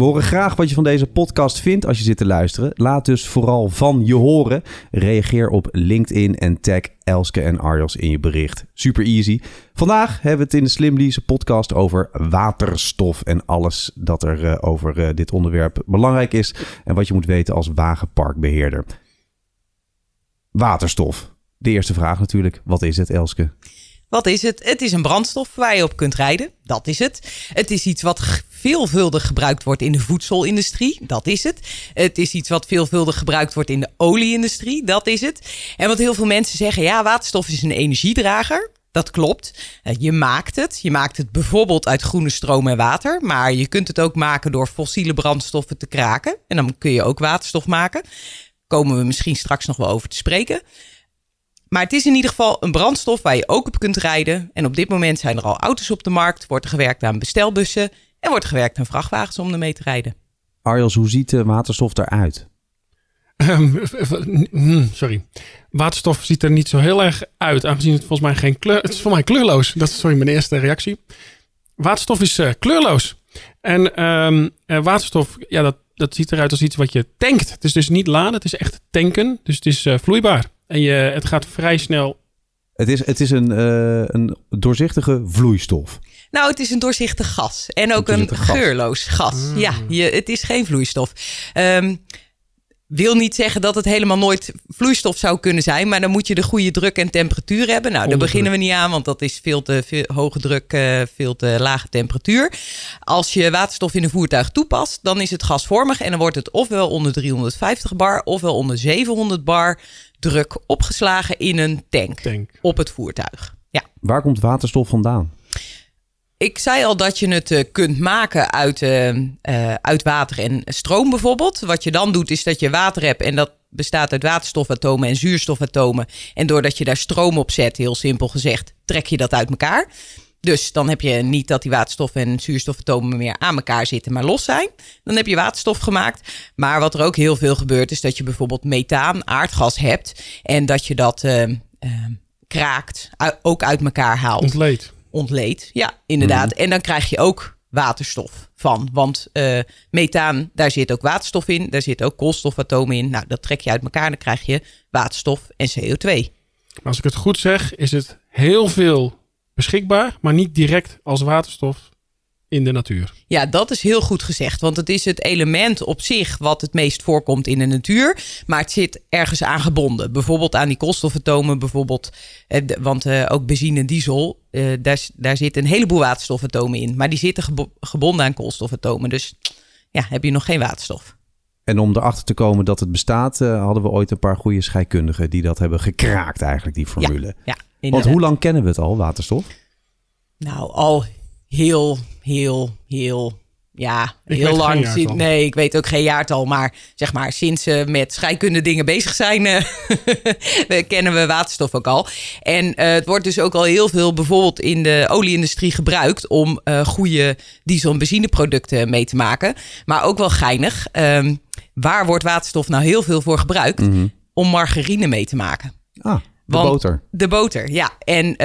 We horen graag wat je van deze podcast vindt als je zit te luisteren. Laat dus vooral van je horen. Reageer op LinkedIn en tag Elske en Arjos in je bericht. Super easy. Vandaag hebben we het in de Slim Lease podcast over waterstof en alles dat er uh, over uh, dit onderwerp belangrijk is en wat je moet weten als wagenparkbeheerder. Waterstof. De eerste vraag natuurlijk. Wat is het, Elske? Wat is het? Het is een brandstof waar je op kunt rijden. Dat is het. Het is iets wat veelvuldig gebruikt wordt in de voedselindustrie. Dat is het. Het is iets wat veelvuldig gebruikt wordt in de olieindustrie. Dat is het. En wat heel veel mensen zeggen, ja, waterstof is een energiedrager. Dat klopt. Eh, je maakt het. Je maakt het bijvoorbeeld uit groene stroom en water. Maar je kunt het ook maken door fossiele brandstoffen te kraken. En dan kun je ook waterstof maken. Komen we misschien straks nog wel over te spreken. Maar het is in ieder geval een brandstof waar je ook op kunt rijden. En op dit moment zijn er al auto's op de markt. Wordt er gewerkt aan bestelbussen. En wordt gewerkt aan vrachtwagens om ermee te rijden. Arjels, hoe ziet de waterstof eruit? Um, sorry. Waterstof ziet er niet zo heel erg uit, aangezien het volgens mij geen kleur... Het is voor mij kleurloos. Dat is sorry, mijn eerste reactie. Waterstof is uh, kleurloos. En um, uh, waterstof, ja, dat, dat ziet eruit als iets wat je tankt. Het is dus niet laden, het is echt tanken. Dus het is uh, vloeibaar. En je, het gaat vrij snel het is, het is een, uh, een doorzichtige vloeistof. Nou, het is een doorzichtig gas. En ook een, een geurloos gas. Mm. Ja, je, het is geen vloeistof. Um, wil niet zeggen dat het helemaal nooit vloeistof zou kunnen zijn. Maar dan moet je de goede druk en temperatuur hebben. Nou, daar beginnen we niet aan, want dat is veel te veel, hoge druk, uh, veel te lage temperatuur. Als je waterstof in een voertuig toepast, dan is het gasvormig. En dan wordt het ofwel onder 350 bar, ofwel onder 700 bar druk opgeslagen in een tank, tank. op het voertuig. Ja. Waar komt waterstof vandaan? Ik zei al dat je het uh, kunt maken uit, uh, uh, uit water en stroom bijvoorbeeld. Wat je dan doet is dat je water hebt en dat bestaat uit waterstofatomen en zuurstofatomen. En doordat je daar stroom op zet, heel simpel gezegd, trek je dat uit elkaar. Dus dan heb je niet dat die waterstof en zuurstofatomen meer aan elkaar zitten, maar los zijn. Dan heb je waterstof gemaakt. Maar wat er ook heel veel gebeurt, is dat je bijvoorbeeld methaan, aardgas hebt. En dat je dat kraakt, ook uit elkaar haalt. Ontleed ontleed. Ja, inderdaad. Mm. En dan krijg je ook waterstof van. Want uh, methaan, daar zit ook waterstof in. Daar zit ook koolstofatomen in. Nou, dat trek je uit elkaar. Dan krijg je waterstof en CO2. Maar als ik het goed zeg, is het heel veel beschikbaar, maar niet direct als waterstof in de natuur. Ja, dat is heel goed gezegd. Want het is het element op zich wat het meest voorkomt in de natuur. Maar het zit ergens aan gebonden. Bijvoorbeeld aan die koolstofatomen. Bijvoorbeeld, eh, want eh, ook benzine en diesel, eh, daar, daar zitten een heleboel waterstofatomen in. Maar die zitten gebonden aan koolstofatomen. Dus ja, heb je nog geen waterstof. En om erachter te komen dat het bestaat, hadden we ooit een paar goede scheikundigen die dat hebben gekraakt, eigenlijk, die formule. Ja, ja Want hoe lang kennen we het al, waterstof? Nou, al heel, heel, heel, ja, heel lang. Sinds, nee, ik weet ook geen jaartal, maar zeg maar sinds ze met scheikunde dingen bezig zijn, uh, kennen we waterstof ook al. En uh, het wordt dus ook al heel veel bijvoorbeeld in de olieindustrie gebruikt om uh, goede diesel- en benzineproducten mee te maken. Maar ook wel geinig. Um, waar wordt waterstof nou heel veel voor gebruikt? Mm -hmm. Om margarine mee te maken. Ah, de Want boter. De boter, ja. En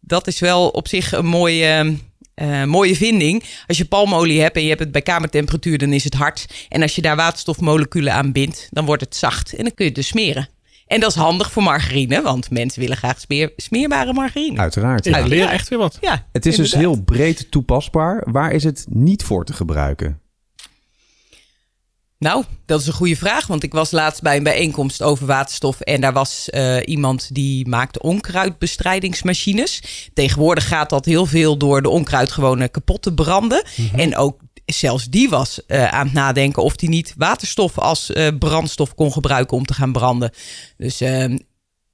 dat is wel op zich een mooie uh, mooie vinding. Als je palmolie hebt en je hebt het bij kamertemperatuur, dan is het hard. En als je daar waterstofmoleculen aan bindt, dan wordt het zacht. En dan kun je het dus smeren. En dat is handig voor margarine, want mensen willen graag smeer, smeerbare margarine. Uiteraard. Ja, leer echt weer wat. Ja, het is dus heel breed toepasbaar. Waar is het niet voor te gebruiken? Nou, dat is een goede vraag. Want ik was laatst bij een bijeenkomst over waterstof. En daar was uh, iemand die maakte onkruidbestrijdingsmachines. Tegenwoordig gaat dat heel veel door de onkruid gewoon kapot te branden. Mm -hmm. En ook zelfs die was uh, aan het nadenken of die niet waterstof als uh, brandstof kon gebruiken om te gaan branden. Dus ehm,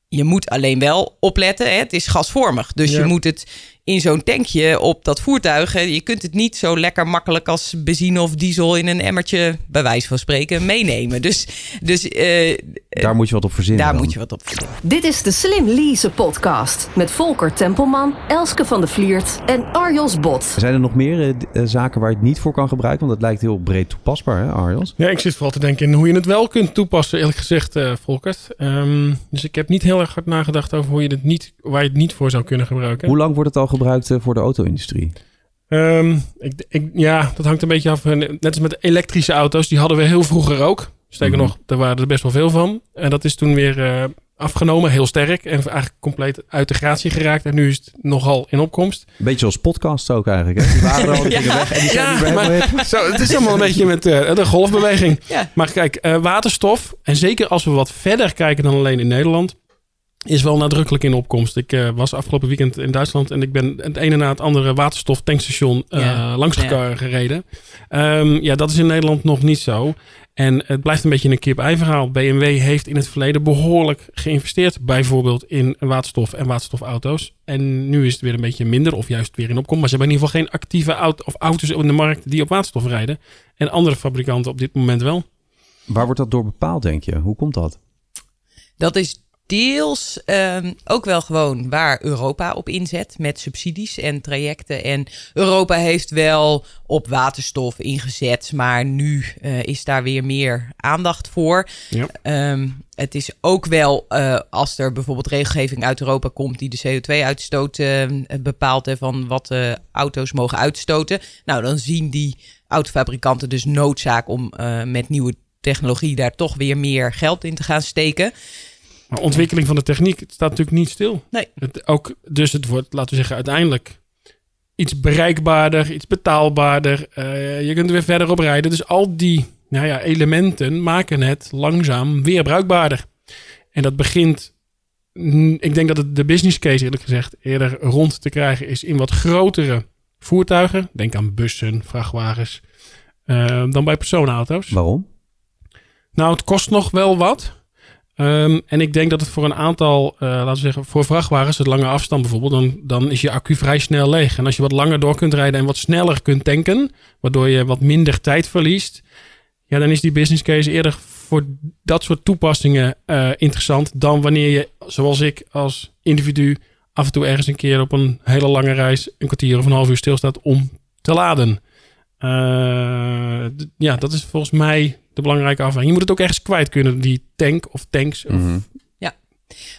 je moet alleen wel opletten. Hè? Het is gasvormig. Dus ja. je moet het in zo'n tankje op dat voertuig. Je kunt het niet zo lekker makkelijk als benzine of diesel in een emmertje, bij wijze van spreken, meenemen. Dus, dus uh, daar moet je wat op verzinnen. Daar dan. moet je wat op verzinnen. Dit is de Slim Lease podcast met Volker Tempelman, Elske van de Vliert en Arjos Bot. Zijn er nog meer eh, eh, zaken waar je het niet voor kan gebruiken? Want dat lijkt heel breed toepasbaar, hè, Arjos? Ja, ik zit vooral te denken in hoe je het wel kunt toepassen, eerlijk gezegd, eh Volkert. Ehm, dus ik heb niet heel erg hard nagedacht over hoe je het niet, waar je het niet voor zou kunnen gebruiken. Hoe lang wordt het al gebruikt voor de auto-industrie? Ehm, ik, ik, ja, dat hangt een beetje af. Eh, Net als met elektrische auto's, die hadden we heel vroeger ook. Sterker Mhm. nog, daar waren er best wel veel van. En dat is toen weer eh, afgenomen, heel sterk. En eigenlijk compleet uit de gratie geraakt. En nu is het nogal in opkomst. Een beetje zoals podcasts ook eigenlijk, hè? Die waren er al, die weg en die zijn maar zo, het is allemaal een beetje met eh, de golfbeweging. Ja. Maar kijk, eh, waterstof, en zeker als we wat verder kijken dan alleen in Nederland, is wel nadrukkelijk in opkomst. Ik eh, was afgelopen weekend in Duitsland en ik ben het ene na het andere waterstof tankstation eh, Ja. langs Ja. ge- gereden. Ehm, ja, dat is in Nederland nog niet zo. En het blijft een beetje een kip-ei verhaal. BMW heeft in het verleden behoorlijk geïnvesteerd, bijvoorbeeld in waterstof en waterstofauto's. En nu is het weer een beetje minder, of juist weer in opkomst. Maar ze hebben in ieder geval geen actieve auto of auto's in de markt die op waterstof rijden. En andere fabrikanten op dit moment wel. Waar wordt dat door bepaald, denk je? Hoe komt dat? Dat is deels ehm, ook wel gewoon waar Europa op inzet met subsidies en trajecten. En Europa heeft wel op waterstof ingezet, maar nu eh, is daar weer meer aandacht voor. Ja. Ehm, het is ook wel eh, als er bijvoorbeeld regelgeving uit Europa komt die de CO2-uitstoot eh, bepaalt en van wat auto's mogen uitstoten. Nou, dan zien die autofabrikanten dus noodzaak om eh, met nieuwe technologie daar toch weer meer geld in te gaan steken. Maar ontwikkeling van de techniek het staat natuurlijk niet stil. Nee. Het ook, dus het wordt, laten we zeggen, uiteindelijk iets bereikbaarder, iets betaalbaarder. Eh, je kunt er weer verder op rijden. Dus al die nou ja, elementen maken het langzaam weer bruikbaarder. En dat begint, mm, ik denk dat het de business case eerlijk gezegd eerder rond te krijgen is in wat grotere voertuigen. Denk aan bussen, vrachtwagens, eh, dan bij personenauto's. Waarom? Nou, het kost nog wel wat. Ehm, en ik denk dat het voor een aantal, eh, laten we zeggen, voor vrachtwagens, het lange afstand bijvoorbeeld, dan, dan is je accu vrij snel leeg. En als je wat langer door kunt rijden en wat sneller kunt tanken, waardoor je wat minder tijd verliest, ja, dan is die business case eerder voor dat soort toepassingen eh, interessant dan wanneer je, zoals ik als individu, af en toe ergens een keer op een hele lange reis een kwartier of een half uur stilstaat om te laden. Eh, ja, dat is volgens mij de belangrijke afweging. Je moet het ook ergens kwijt kunnen, die tank of tanks. Of, Mhm.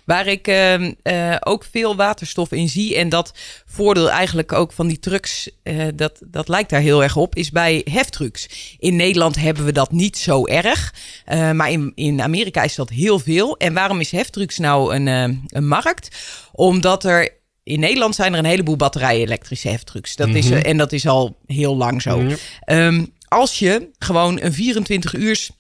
Waar ik ehm, eh, ook veel waterstof in zie. En dat voordeel eigenlijk ook van die trucks, eh, dat, dat lijkt daar heel erg op, is bij heftrucks. In Nederland hebben we dat niet zo erg. eh, maar in, in Amerika is dat heel veel. En waarom is heftrucks nou een, eh, een markt? Omdat er. In Nederland zijn er een heleboel batterij-elektrische heftrucks. Dat is, Mhm. en dat is al heel lang zo. Ja. Ehm, als je gewoon een 24 uurs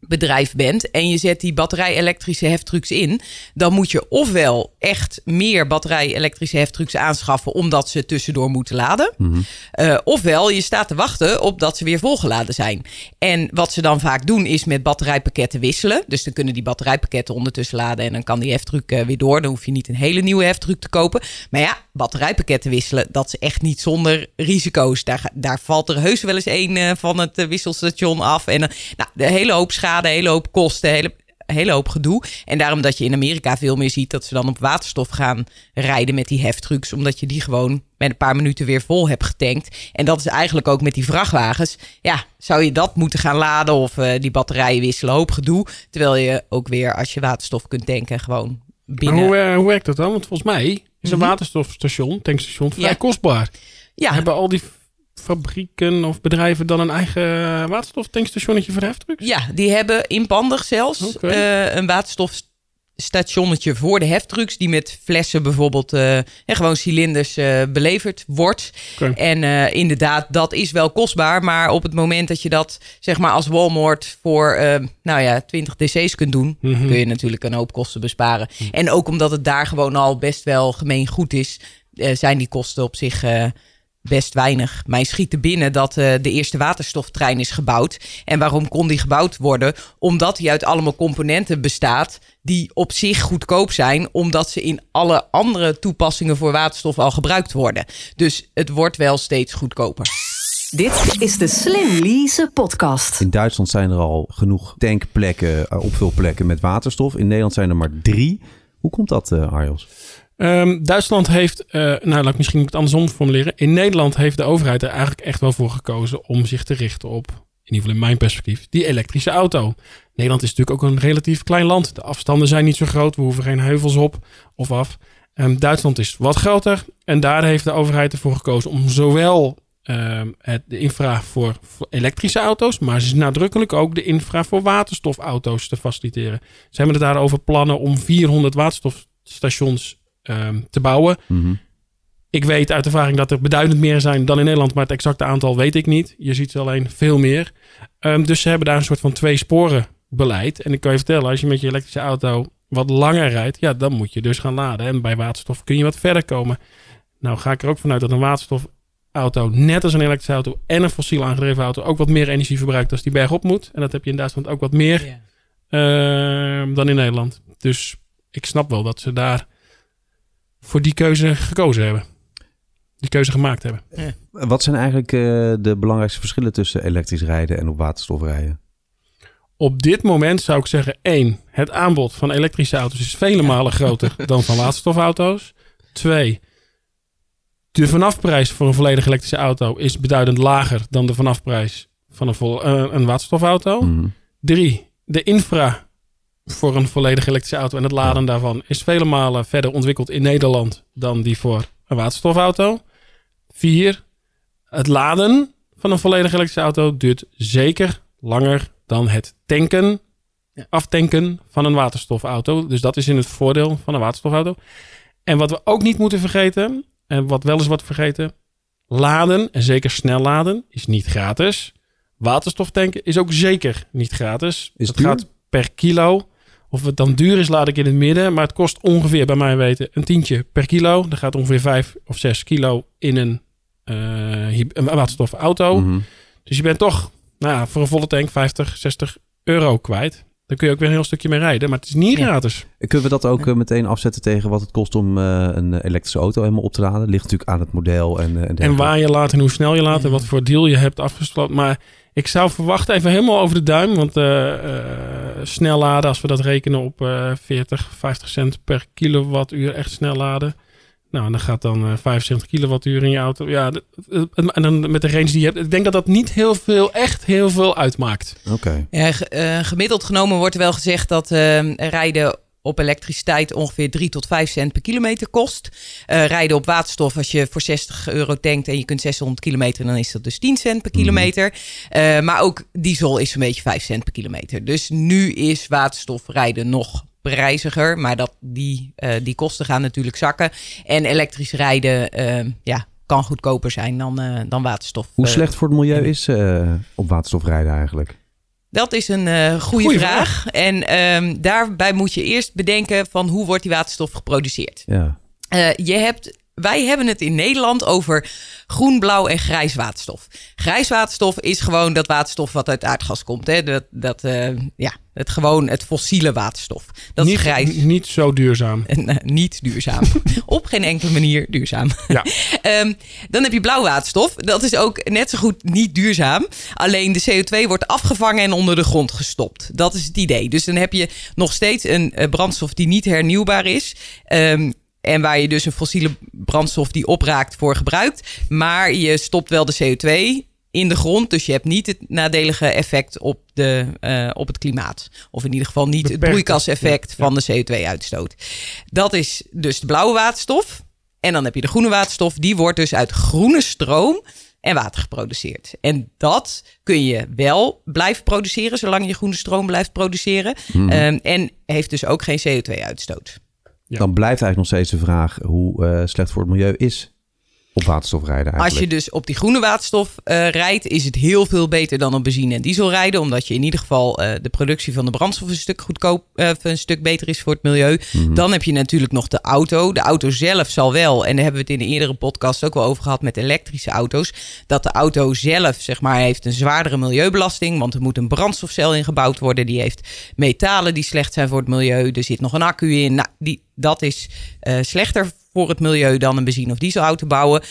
bedrijf bent en je zet die batterij-elektrische heftrucks in, dan moet je ofwel echt meer batterij-elektrische heftrucks aanschaffen omdat ze tussendoor moeten laden, Mhm. eh, ofwel je staat te wachten op dat ze weer volgeladen zijn. En wat ze dan vaak doen is met batterijpakketten wisselen. Dus dan kunnen die batterijpakketten ondertussen laden en dan kan die heftruck eh, weer door. Dan hoef je niet een hele nieuwe heftruck te kopen. Maar ja, batterijpakketten wisselen, dat is echt niet zonder risico's. Daar, daar valt er heus wel eens een eh, van het eh, wisselstation af. En eh, nou, de hele hoop schade, hele hoop kosten, hele, hele hoop gedoe. En daarom dat je in Amerika veel meer ziet dat ze dan op waterstof gaan rijden met die heftrucks. Omdat je die gewoon met een paar minuten weer vol hebt getankt. En dat is eigenlijk ook met die vrachtwagens. Ja, zou je dat moeten gaan laden of die batterijen wisselen? Hoop gedoe. Terwijl je ook weer als je waterstof kunt tanken gewoon binnen... hoe werkt dat dan? Want volgens mij is een Mhm. waterstofstation, tankstation, vrij Ja. kostbaar. ja, Hebben al die fabrieken of bedrijven dan een eigen waterstoftankstationnetje voor heftrucks? Ja, die hebben inpandig zelfs eh, een waterstofstationnetje voor de heftrucks... die met flessen bijvoorbeeld eh, en gewoon cilinders eh, beleverd wordt. En eh, inderdaad, dat is wel kostbaar. Maar op het moment dat je dat zeg maar als Walmart voor eh, nou ja, 20 dc's kunt doen... Mhm. kun je natuurlijk een hoop kosten besparen. En ook omdat het daar gewoon al best wel gemeen goed is... eh, zijn die kosten op zich... best weinig. Mij schiet er binnen dat eh, de eerste waterstoftrein is gebouwd. En waarom kon die gebouwd worden? Omdat die uit allemaal componenten bestaat die op zich goedkoop zijn, omdat ze in alle andere toepassingen voor waterstof al gebruikt worden. Dus het wordt wel steeds goedkoper. Dit is de Slim Lease podcast. In Duitsland zijn er al genoeg tankplekken, eh, opvulplekken met waterstof. In Nederland zijn er maar drie. Hoe komt dat, uh, Arjos? Um, Duitsland heeft, uh, nou laat ik misschien het andersom formuleren. In Nederland heeft de overheid er eigenlijk echt wel voor gekozen om zich te richten op, in ieder geval in mijn perspectief, die elektrische auto. Nederland is natuurlijk ook een relatief klein land. De afstanden zijn niet zo groot. We hoeven geen heuvels op of af. Um, Duitsland is wat groter. En daar heeft de overheid ervoor gekozen om zowel um, het, de infra voor, voor, elektrische auto's, maar nadrukkelijk ook de infra voor waterstofauto's te faciliteren. Ze hebben het daarover plannen om 400 waterstofstations um, te bouwen. Mm -hmm. Ik weet uit ervaring dat er beduidend meer zijn dan in Nederland, maar het exacte aantal weet ik niet. Je ziet ze alleen veel meer. Um, dus ze hebben daar een soort van twee sporen beleid. En ik kan je vertellen, als je met je elektrische auto wat langer rijdt, ja, dan moet je dus gaan laden. En bij waterstof kun je wat verder komen. Nou ga ik er ook vanuit dat een waterstofauto, net als een elektrische auto en een fossiel aangedreven auto, ook wat meer energie verbruikt als die bergop moet. En dat heb je in Duitsland ook wat meer yeah. uh, dan in Nederland. Dus ik snap wel dat ze daar voor die keuze gekozen hebben. Die keuze gemaakt hebben. Ja. Wat zijn eigenlijk uh, de belangrijkste verschillen tussen elektrisch rijden en op waterstof rijden? Op dit moment zou ik zeggen: één, het aanbod van elektrische auto's is vele malen groter dan van waterstofauto's. Twee, de vanafprijs voor een volledig elektrische auto is beduidend lager dan de vanafprijs van een, vol, uh, een waterstofauto. Mm. Drie, de infra voor een volledig elektrische auto en het laden daarvan is vele malen verder ontwikkeld in Nederland dan die voor een waterstofauto. Vier, het laden van een volledig elektrische auto duurt zeker langer dan het tanken, aftanken van een waterstofauto. Dus dat is in het voordeel van een waterstofauto. En wat we ook niet moeten vergeten, en wat wel eens wordt vergeten, laden, en zeker snel laden, is niet gratis. Waterstof tanken is ook zeker niet gratis. Is het duur? gaat per kilo. Of het dan duur is, laat ik in het midden. Maar het kost ongeveer, bij mij weten, een tientje per kilo. Er gaat ongeveer 5 of 6 kilo in een, uh, een waterstofauto. Mhm. Dus je bent toch nou, ja, voor een volle tank 50, 60 euro kwijt. Dan kun je ook weer een heel stukje mee rijden. Maar het is niet Ja. gratis. Kunnen we dat ook eh, meteen afzetten tegen wat het kost om eh, een elektrische auto helemaal op te laden? Ligt natuurlijk aan het model en, en En waar je laat en hoe snel je laat en wat voor deal je hebt afgesloten. Maar ik zou verwachten, even helemaal over de duim. Want eh, eh, snel laden, als we dat rekenen op eh 40, 50 cent per kilowattuur echt snel laden. Nou, dan gaat dan eh 75 kilowattuur in je auto. Ja, en dan met de range die je hebt. Ik denk dat dat niet heel veel, echt heel veel uitmaakt. Oké. Ja, ge- eh, gemiddeld genomen wordt er wel gezegd dat eh, rijden op elektriciteit ongeveer 3 tot 5 cent per kilometer kost. Eh, rijden op waterstof, als je voor 60 euro tankt en je kunt 600 kilometer, dan is dat dus 10 cent per kilometer. Eh, maar ook diesel is een beetje 5 cent per kilometer. Dus nu is waterstof rijden nog prijziger, maar dat, die, eh, die kosten gaan natuurlijk zakken. En elektrisch rijden eh, ja, kan goedkoper zijn dan, dan waterstof. Hoe slecht voor het milieu is op waterstof rijden eigenlijk? Dat is een eh goede Goeie vraag. En ehm, daarbij moet je eerst bedenken van hoe wordt die waterstof geproduceerd. Ja. Eh, je hebt, wij hebben het in Nederland over groen, blauw en grijs waterstof. Grijs waterstof is gewoon dat waterstof wat uit aardgas komt. Hè? Dat, dat, eh, ja, het gewoon het fossiele waterstof. Dat niet, is grijs. Niet zo duurzaam. Eh, niet duurzaam. Op geen enkele manier duurzaam. Ja. Ehm, dan heb je blauw waterstof. Dat is ook net zo goed niet duurzaam. Alleen de CO2 wordt afgevangen en onder de grond gestopt. Dat is het idee. Dus dan heb je nog steeds een eh, brandstof die niet hernieuwbaar is. Ehm, en waar je dus een fossiele brandstof die opraakt voor gebruikt. Maar je stopt wel de CO2 in de grond. Dus je hebt niet het nadelige effect op, de, eh, op het klimaat. Of in ieder geval niet het broeikaseffect Ja, van de CO2-uitstoot. Dat is dus de blauwe waterstof. En dan heb je de groene waterstof. Die wordt dus uit groene stroom en water geproduceerd. En dat kun je wel blijven produceren, zolang je groene stroom blijft produceren. Mhm. Ehm, en heeft dus ook geen CO2-uitstoot. Ja. Dan blijft eigenlijk nog steeds de vraag hoe eh, slecht voor het milieu is op waterstof rijden Als je eigenlijk. dus op die groene waterstof eh, rijdt, is het heel veel beter dan op benzine en diesel rijden. Omdat je in ieder geval eh, de productie van de brandstof een stuk goedkoop, een stuk beter is voor het milieu. Mhm. Dan heb je natuurlijk nog de auto. De auto zelf zal wel, en daar hebben we het in de eerdere podcast ook wel over gehad met elektrische auto's. Dat de auto zelf, zeg maar, heeft een zwaardere milieubelasting. Want er moet een brandstofcel ingebouwd worden. Die heeft metalen die slecht zijn voor het milieu. Er zit nog een accu in. Nou, die, dat is eh, slechter voor het milieu dan een benzine- of dieselauto bouwen.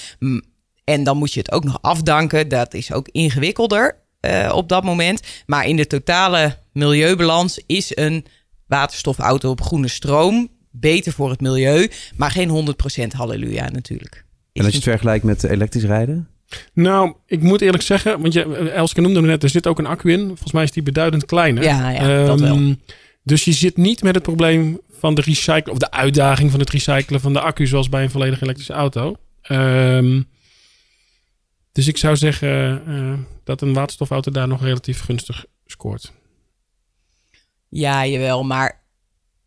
En dan moet je het ook nog afdanken. Dat is ook ingewikkelder uh, op dat moment. Maar in de totale milieubalans is een waterstofauto op groene stroom beter voor het milieu. Maar geen 100% halleluja natuurlijk. en als je het vergelijkt met elektrisch rijden? Nou, ik moet eerlijk zeggen, want je, Elske noemde hem net, er zit ook een accu in. Volgens mij is die beduidend kleiner. Ja, ja dat wel. Ehm, dus je zit niet met het probleem van de recyclen, of de uitdaging van het recyclen van de accu, zoals bij een volledig elektrische auto. Um, dus ik zou zeggen uh, dat een waterstofauto daar nog relatief gunstig scoort. Ja, jawel, maar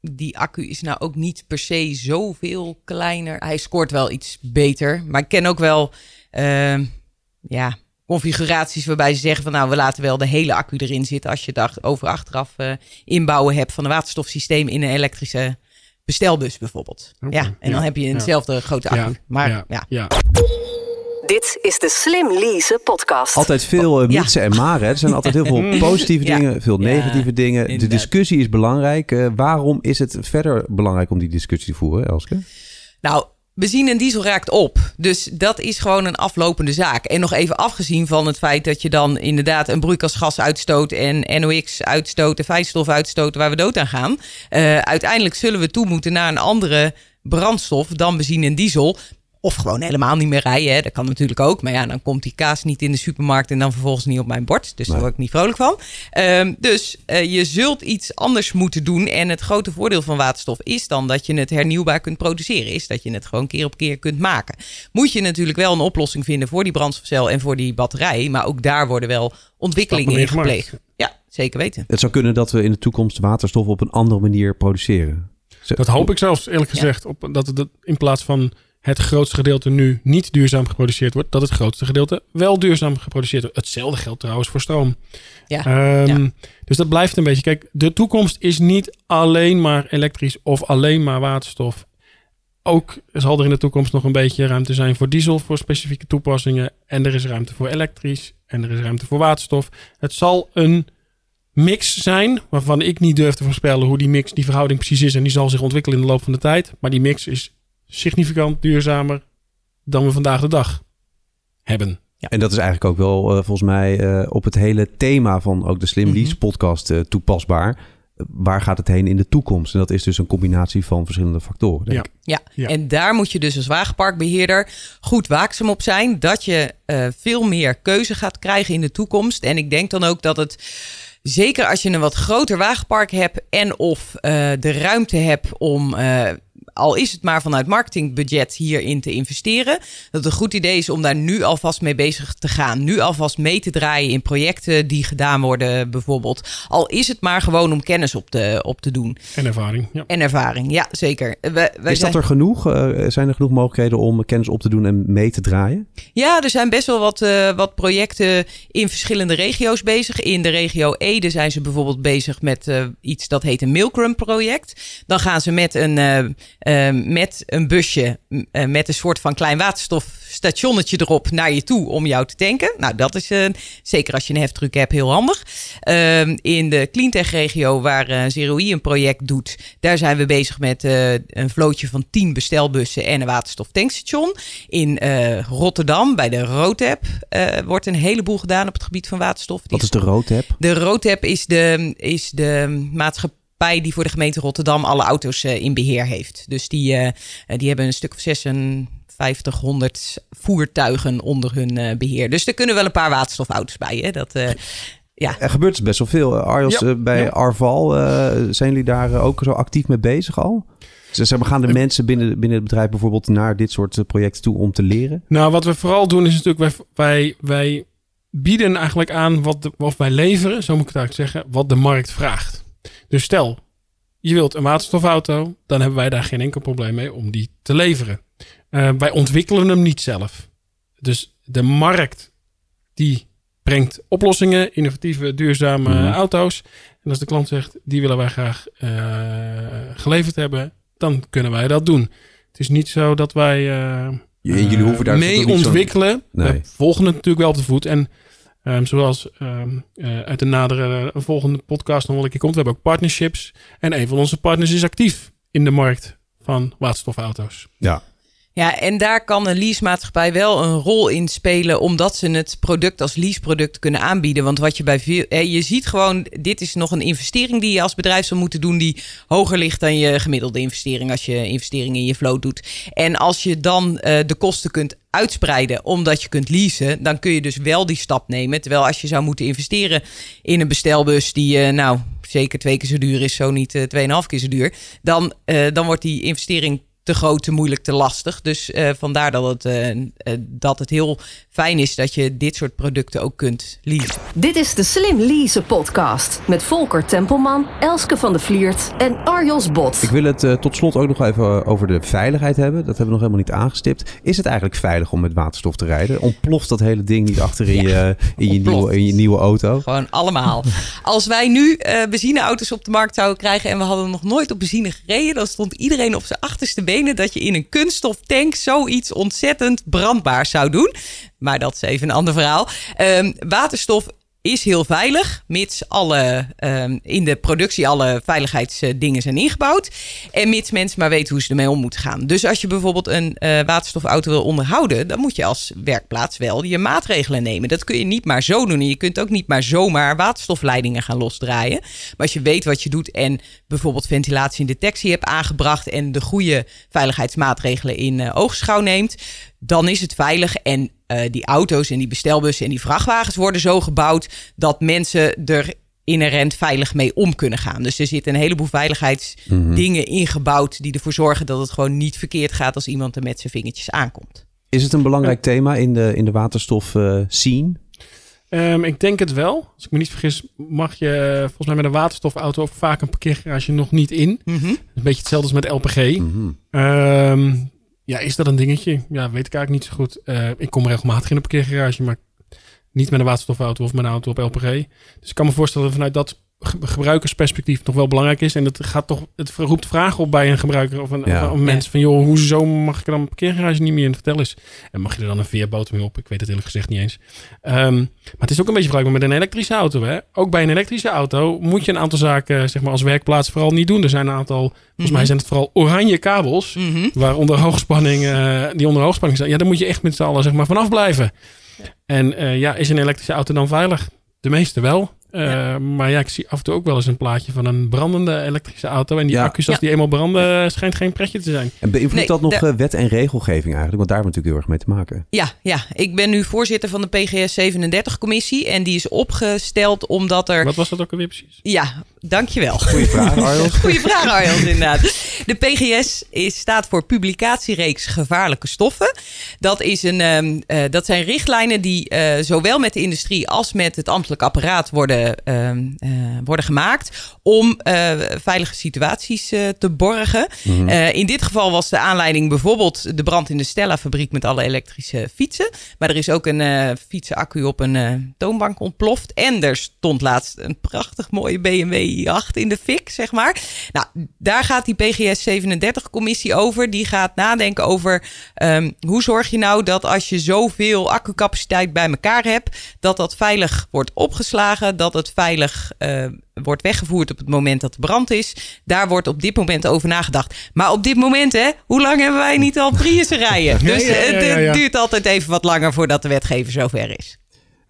die accu is nou ook niet per se zoveel kleiner. Hij scoort wel iets beter, maar ik ken ook wel uh, ja, configuraties waarbij ze zeggen van nou, we laten wel de hele accu erin zitten als je dacht over achteraf uh, inbouwen hebt van een waterstofsysteem in een elektrische bestelbus bijvoorbeeld. ja, en dan heb je eenzelfde grote accu. maar ja. ja. Dit is de Slim Lease podcast. Altijd veel uh, mitsen en maren. Er zijn altijd heel veel positieve dingen, veel negatieve dingen. De discussie is belangrijk. Uh, waarom is het verder belangrijk om die discussie te voeren, Elske? Nou, benzine en diesel raakt op. Dus dat is gewoon een aflopende zaak. En nog even afgezien van het feit dat je dan inderdaad een broeikasgas uitstoot en NOx uitstoot en fijnstof uitstoot waar we dood aan gaan. Uh, uiteindelijk zullen we toe moeten naar een andere brandstof dan benzine en diesel. Of gewoon helemaal niet meer rijden. Hè. Dat kan natuurlijk ook. Maar ja, dan komt die kaas niet in de supermarkt en dan vervolgens niet op mijn bord. Dus daar word ik niet vrolijk van. Um, dus uh, je zult iets anders moeten doen. En het grote voordeel van waterstof is dan dat je het hernieuwbaar kunt produceren. Is dat je het gewoon keer op keer kunt maken. Moet je natuurlijk wel een oplossing vinden voor die brandstofcel en voor die batterij. Maar ook daar worden wel ontwikkelingen in gepleegd. Ja, zeker weten. Het zou kunnen dat we in de toekomst waterstof op een andere manier produceren. Dat hoop ik zelfs eerlijk gezegd. Op, dat het in plaats van het grootste gedeelte nu niet duurzaam geproduceerd wordt, dat het grootste gedeelte wel duurzaam geproduceerd wordt. Hetzelfde geldt trouwens voor stroom. Ja, um, Dus dat blijft een beetje. Kijk, de toekomst is niet alleen maar elektrisch of alleen maar waterstof. Ook zal er in de toekomst nog een beetje ruimte zijn voor diesel, voor specifieke toepassingen. En er is ruimte voor elektrisch en er is ruimte voor waterstof. Het zal een mix zijn, waarvan ik niet durf te voorspellen hoe die mix, die verhouding precies is. En die zal zich ontwikkelen in de loop van de tijd. Maar die mix is significant duurzamer dan we vandaag de dag hebben. Ja. En dat is eigenlijk ook wel uh, volgens mij uh, op het hele thema van ook de Slim mhm. Lease podcast uh, toepasbaar. Waar gaat het heen in de toekomst? En dat is dus een combinatie van verschillende factoren. Denk ja. Ik. ja, en daar moet je dus als wagenparkbeheerder goed waakzaam op zijn. Dat je veel meer keuze gaat krijgen in de toekomst. En ik denk dan ook dat het zeker als je een wat groter wagenpark hebt en of uh, de ruimte hebt om uh, al is het maar vanuit marketingbudget hierin te investeren, dat het een goed idee is om daar nu alvast mee bezig te gaan. Nu alvast mee te draaien in projecten die gedaan worden, bijvoorbeeld. Al is het maar gewoon om kennis op te, op te doen. En ervaring. Ja. En ervaring, ja, zeker. We, is dat er genoeg? Uh, zijn er genoeg mogelijkheden om kennis op te doen en mee te draaien? Ja, er zijn best wel wat, uh, wat projecten in verschillende regio's bezig. In de regio Ede zijn ze bijvoorbeeld bezig met uh, iets dat heet een Milkrum project. Dan gaan ze met een met een busje uh, met een soort van klein waterstofstationnetje erop naar je toe om jou te tanken. Nou, dat is uh, zeker als je een heftruck hebt heel handig. Uh, in de cleantech-regio waar uh, Zero E een project doet, daar zijn we bezig met een vlootje van 10 bestelbussen en een waterstoftankstation. In Rotterdam bij de Roadtap wordt een heleboel gedaan op het gebied van waterstof. Wat is de Roadtap? De Roadtap is de, is de maatschappij die voor de gemeente Rotterdam alle auto's uh, in beheer heeft. Dus die, uh, die hebben een stuk of 5600 voertuigen onder hun uh, beheer. Dus er kunnen wel een paar waterstofauto's bij. Hè? Dat, ja. Er gebeurt dus best wel veel. Arjos, ja, bij ja. Arval, zijn jullie daar ook zo actief mee bezig al? Dus gaan de mensen binnen, binnen het bedrijf bijvoorbeeld naar dit soort projecten toe om te leren? Nou, wat we vooral doen is natuurlijk, wij, wij, wij bieden eigenlijk aan wat, de, of wij leveren, zo moet ik het eigenlijk zeggen, wat de markt vraagt. Dus stel, je wilt een waterstofauto, dan hebben wij daar geen enkel probleem mee om die te leveren. Uh, wij ontwikkelen hem niet zelf. Dus de markt die brengt oplossingen, innovatieve, duurzame mm -hmm. auto's. En als de klant zegt, die willen wij graag uh, geleverd hebben, dan kunnen wij dat doen. Het is niet zo dat wij uh, jullie hoeven daar mee ontwikkelen. Nee. We volgen het natuurlijk wel op de voet. En Um, zoals um, uh, uit de nadere volgende podcast nog wel een keer komt. We hebben ook partnerships. En een van onze partners is actief in de markt van waterstofauto's. Ja. Ja, en daar kan een leasemaatschappij wel een rol in spelen, omdat ze het product als leaseproduct kunnen aanbieden. Want wat je bij veel. Je ziet gewoon, dit is nog een investering die je als bedrijf zou moeten doen, die hoger ligt dan je gemiddelde investering als je investeringen in je flow doet. En als je dan uh, de kosten kunt uitspreiden omdat je kunt leasen, dan kun je dus wel die stap nemen. Terwijl als je zou moeten investeren in een bestelbus die, uh, nou, zeker twee keer zo duur is, zo niet uh, tweeënhalf keer zo duur, dan, dan wordt die investering te groot, te moeilijk, te lastig. Dus uh, vandaar dat het, uh, uh, dat het heel fijn is dat je dit soort producten ook kunt leasen. Dit is de Slim Leasen podcast met Volker Tempelman, Elske van de Vliert en Arjos Bot. Ik wil het tot slot ook nog even over de veiligheid hebben. Dat hebben we nog helemaal niet aangestipt. Is het eigenlijk veilig om met waterstof te rijden? Ontploft dat hele ding niet achter in, ja, je, in, je, nieuwe, in je nieuwe auto? Gewoon allemaal. Als wij nu benzineauto's op de markt zouden krijgen en we hadden nog nooit op benzine gereden, dan stond iedereen op zijn achterste dat je in een kunststoftank zoiets ontzettend brandbaar zou doen. Maar dat is even een ander verhaal. Um, waterstof is heel veilig, mits alle um, in de productie alle veiligheidsdingen zijn ingebouwd. En mits mensen maar weten hoe ze ermee om moeten gaan. Dus als je bijvoorbeeld een uh, waterstofauto wil onderhouden, dan moet je als werkplaats wel je maatregelen nemen. Dat kun je niet maar zo doen. En je kunt ook niet maar zomaar waterstofleidingen gaan losdraaien. Maar als je weet wat je doet en bijvoorbeeld ventilatie en detectie hebt aangebracht en de goede veiligheidsmaatregelen in uh, oogschouw neemt, dan is het veilig. En uh, die auto's en die bestelbussen en die vrachtwagens worden zo gebouwd dat mensen er inherent veilig mee om kunnen gaan. Dus er zitten een heleboel veiligheidsdingen mm -hmm. ingebouwd die ervoor zorgen dat het gewoon niet verkeerd gaat als iemand er met zijn vingertjes aankomt. Is het een belangrijk thema in de, in de waterstof uh, scene? Um, ik denk het wel. Als ik me niet vergis, mag je volgens mij met een waterstofauto ook vaak een parkeergarage nog niet in. Mm -hmm. Een beetje hetzelfde als met LPG. Mm -hmm. um, ja, is dat een dingetje? Ja, weet ik eigenlijk niet zo goed. Uh, ik kom regelmatig in een parkeergarage, maar niet met een waterstofauto of met een auto op LPG. Dus ik kan me voorstellen vanuit dat gebruikersperspectief nog wel belangrijk is. En het gaat toch, het roept vragen op bij een gebruiker of een, ja. of een mens van joh, hoezo mag ik er dan een parkeergarage niet meer in? Vertel eens. En mag je er dan een veerboot mee op? Ik weet het eerlijk gezegd niet eens. Um, maar het is ook een beetje vergelijkbaar met een elektrische auto. Hè? Ook bij een elektrische auto moet je een aantal zaken, zeg maar, als werkplaats vooral niet doen. Er zijn een aantal, volgens mm -hmm. mij zijn het vooral oranje kabels, mm -hmm. waar onder hoogspanning, uh, die onder hoogspanning staan. Ja, daar moet je echt met z'n allen, zeg maar, vanaf blijven. Ja. En uh, ja, is een elektrische auto dan veilig? De meeste wel. Uh, ja. Maar ja, ik zie af en toe ook wel eens een plaatje van een brandende elektrische auto. En die ja. accu's, als ja. die eenmaal branden, schijnt geen pretje te zijn. En beïnvloedt nee, dat nog de... wet en regelgeving eigenlijk? Want daar hebben we natuurlijk heel erg mee te maken. Ja, ja, ik ben nu voorzitter van de PGS 37-commissie. En die is opgesteld omdat er... Wat was dat ook alweer precies? Ja, dankjewel. Goeie vraag, Arjels. Goeie vraag, Arjels, inderdaad. De PGS is, staat voor Publicatiereeks Gevaarlijke Stoffen. Dat, is een, um, uh, dat zijn richtlijnen die uh, zowel met de industrie als met het ambtelijk apparaat worden uh, uh, worden gemaakt om veilige situaties te borgen. Mm -hmm. in dit geval was de aanleiding bijvoorbeeld de brand in de Stella-fabriek met alle elektrische fietsen. Maar er is ook een fietsenaccu op een toonbank ontploft. En er stond laatst een prachtig mooie BMW i8 in de fik, zeg maar. Nou, daar gaat die PGS 37-commissie over. Die gaat nadenken over um, hoe zorg je nou dat als je zoveel accumucapaciteit bij elkaar hebt, dat dat veilig wordt opgeslagen, dat het veilig uh, wordt weggevoerd op het moment dat de brand is. Daar wordt op dit moment over nagedacht. Maar op dit moment, hè, hoe lang hebben wij niet al Priussen rijden? Dus ja, ja, ja, het, het duurt altijd even wat langer voordat de wetgever zover is.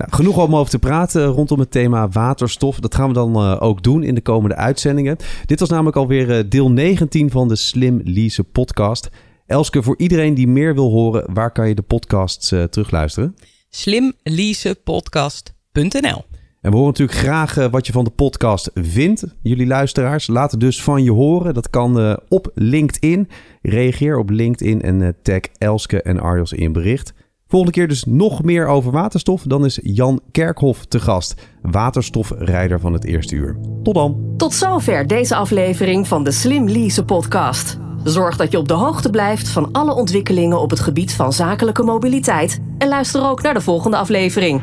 Nou, genoeg om over te praten rondom het thema waterstof. Dat gaan we dan uh, ook doen in de komende uitzendingen. Dit was namelijk alweer uh, deel 19 van de Slim Lease podcast. Elske, voor iedereen die meer wil horen, waar kan je de podcasts uh, terugluisteren? slimleasepodcast.nl en we horen natuurlijk graag wat je van de podcast vindt, jullie luisteraars. Laat het dus van je horen. Dat kan op LinkedIn. Reageer op LinkedIn en tag Elske en Arjos in bericht. Volgende keer dus nog meer over waterstof. Dan is Jan Kerkhoff te gast, waterstofrijder van het eerste uur. Tot dan. Tot zover deze aflevering van de Slim Lease podcast. Zorg dat je op de hoogte blijft van alle ontwikkelingen op het gebied van zakelijke mobiliteit. En luister ook naar de volgende aflevering.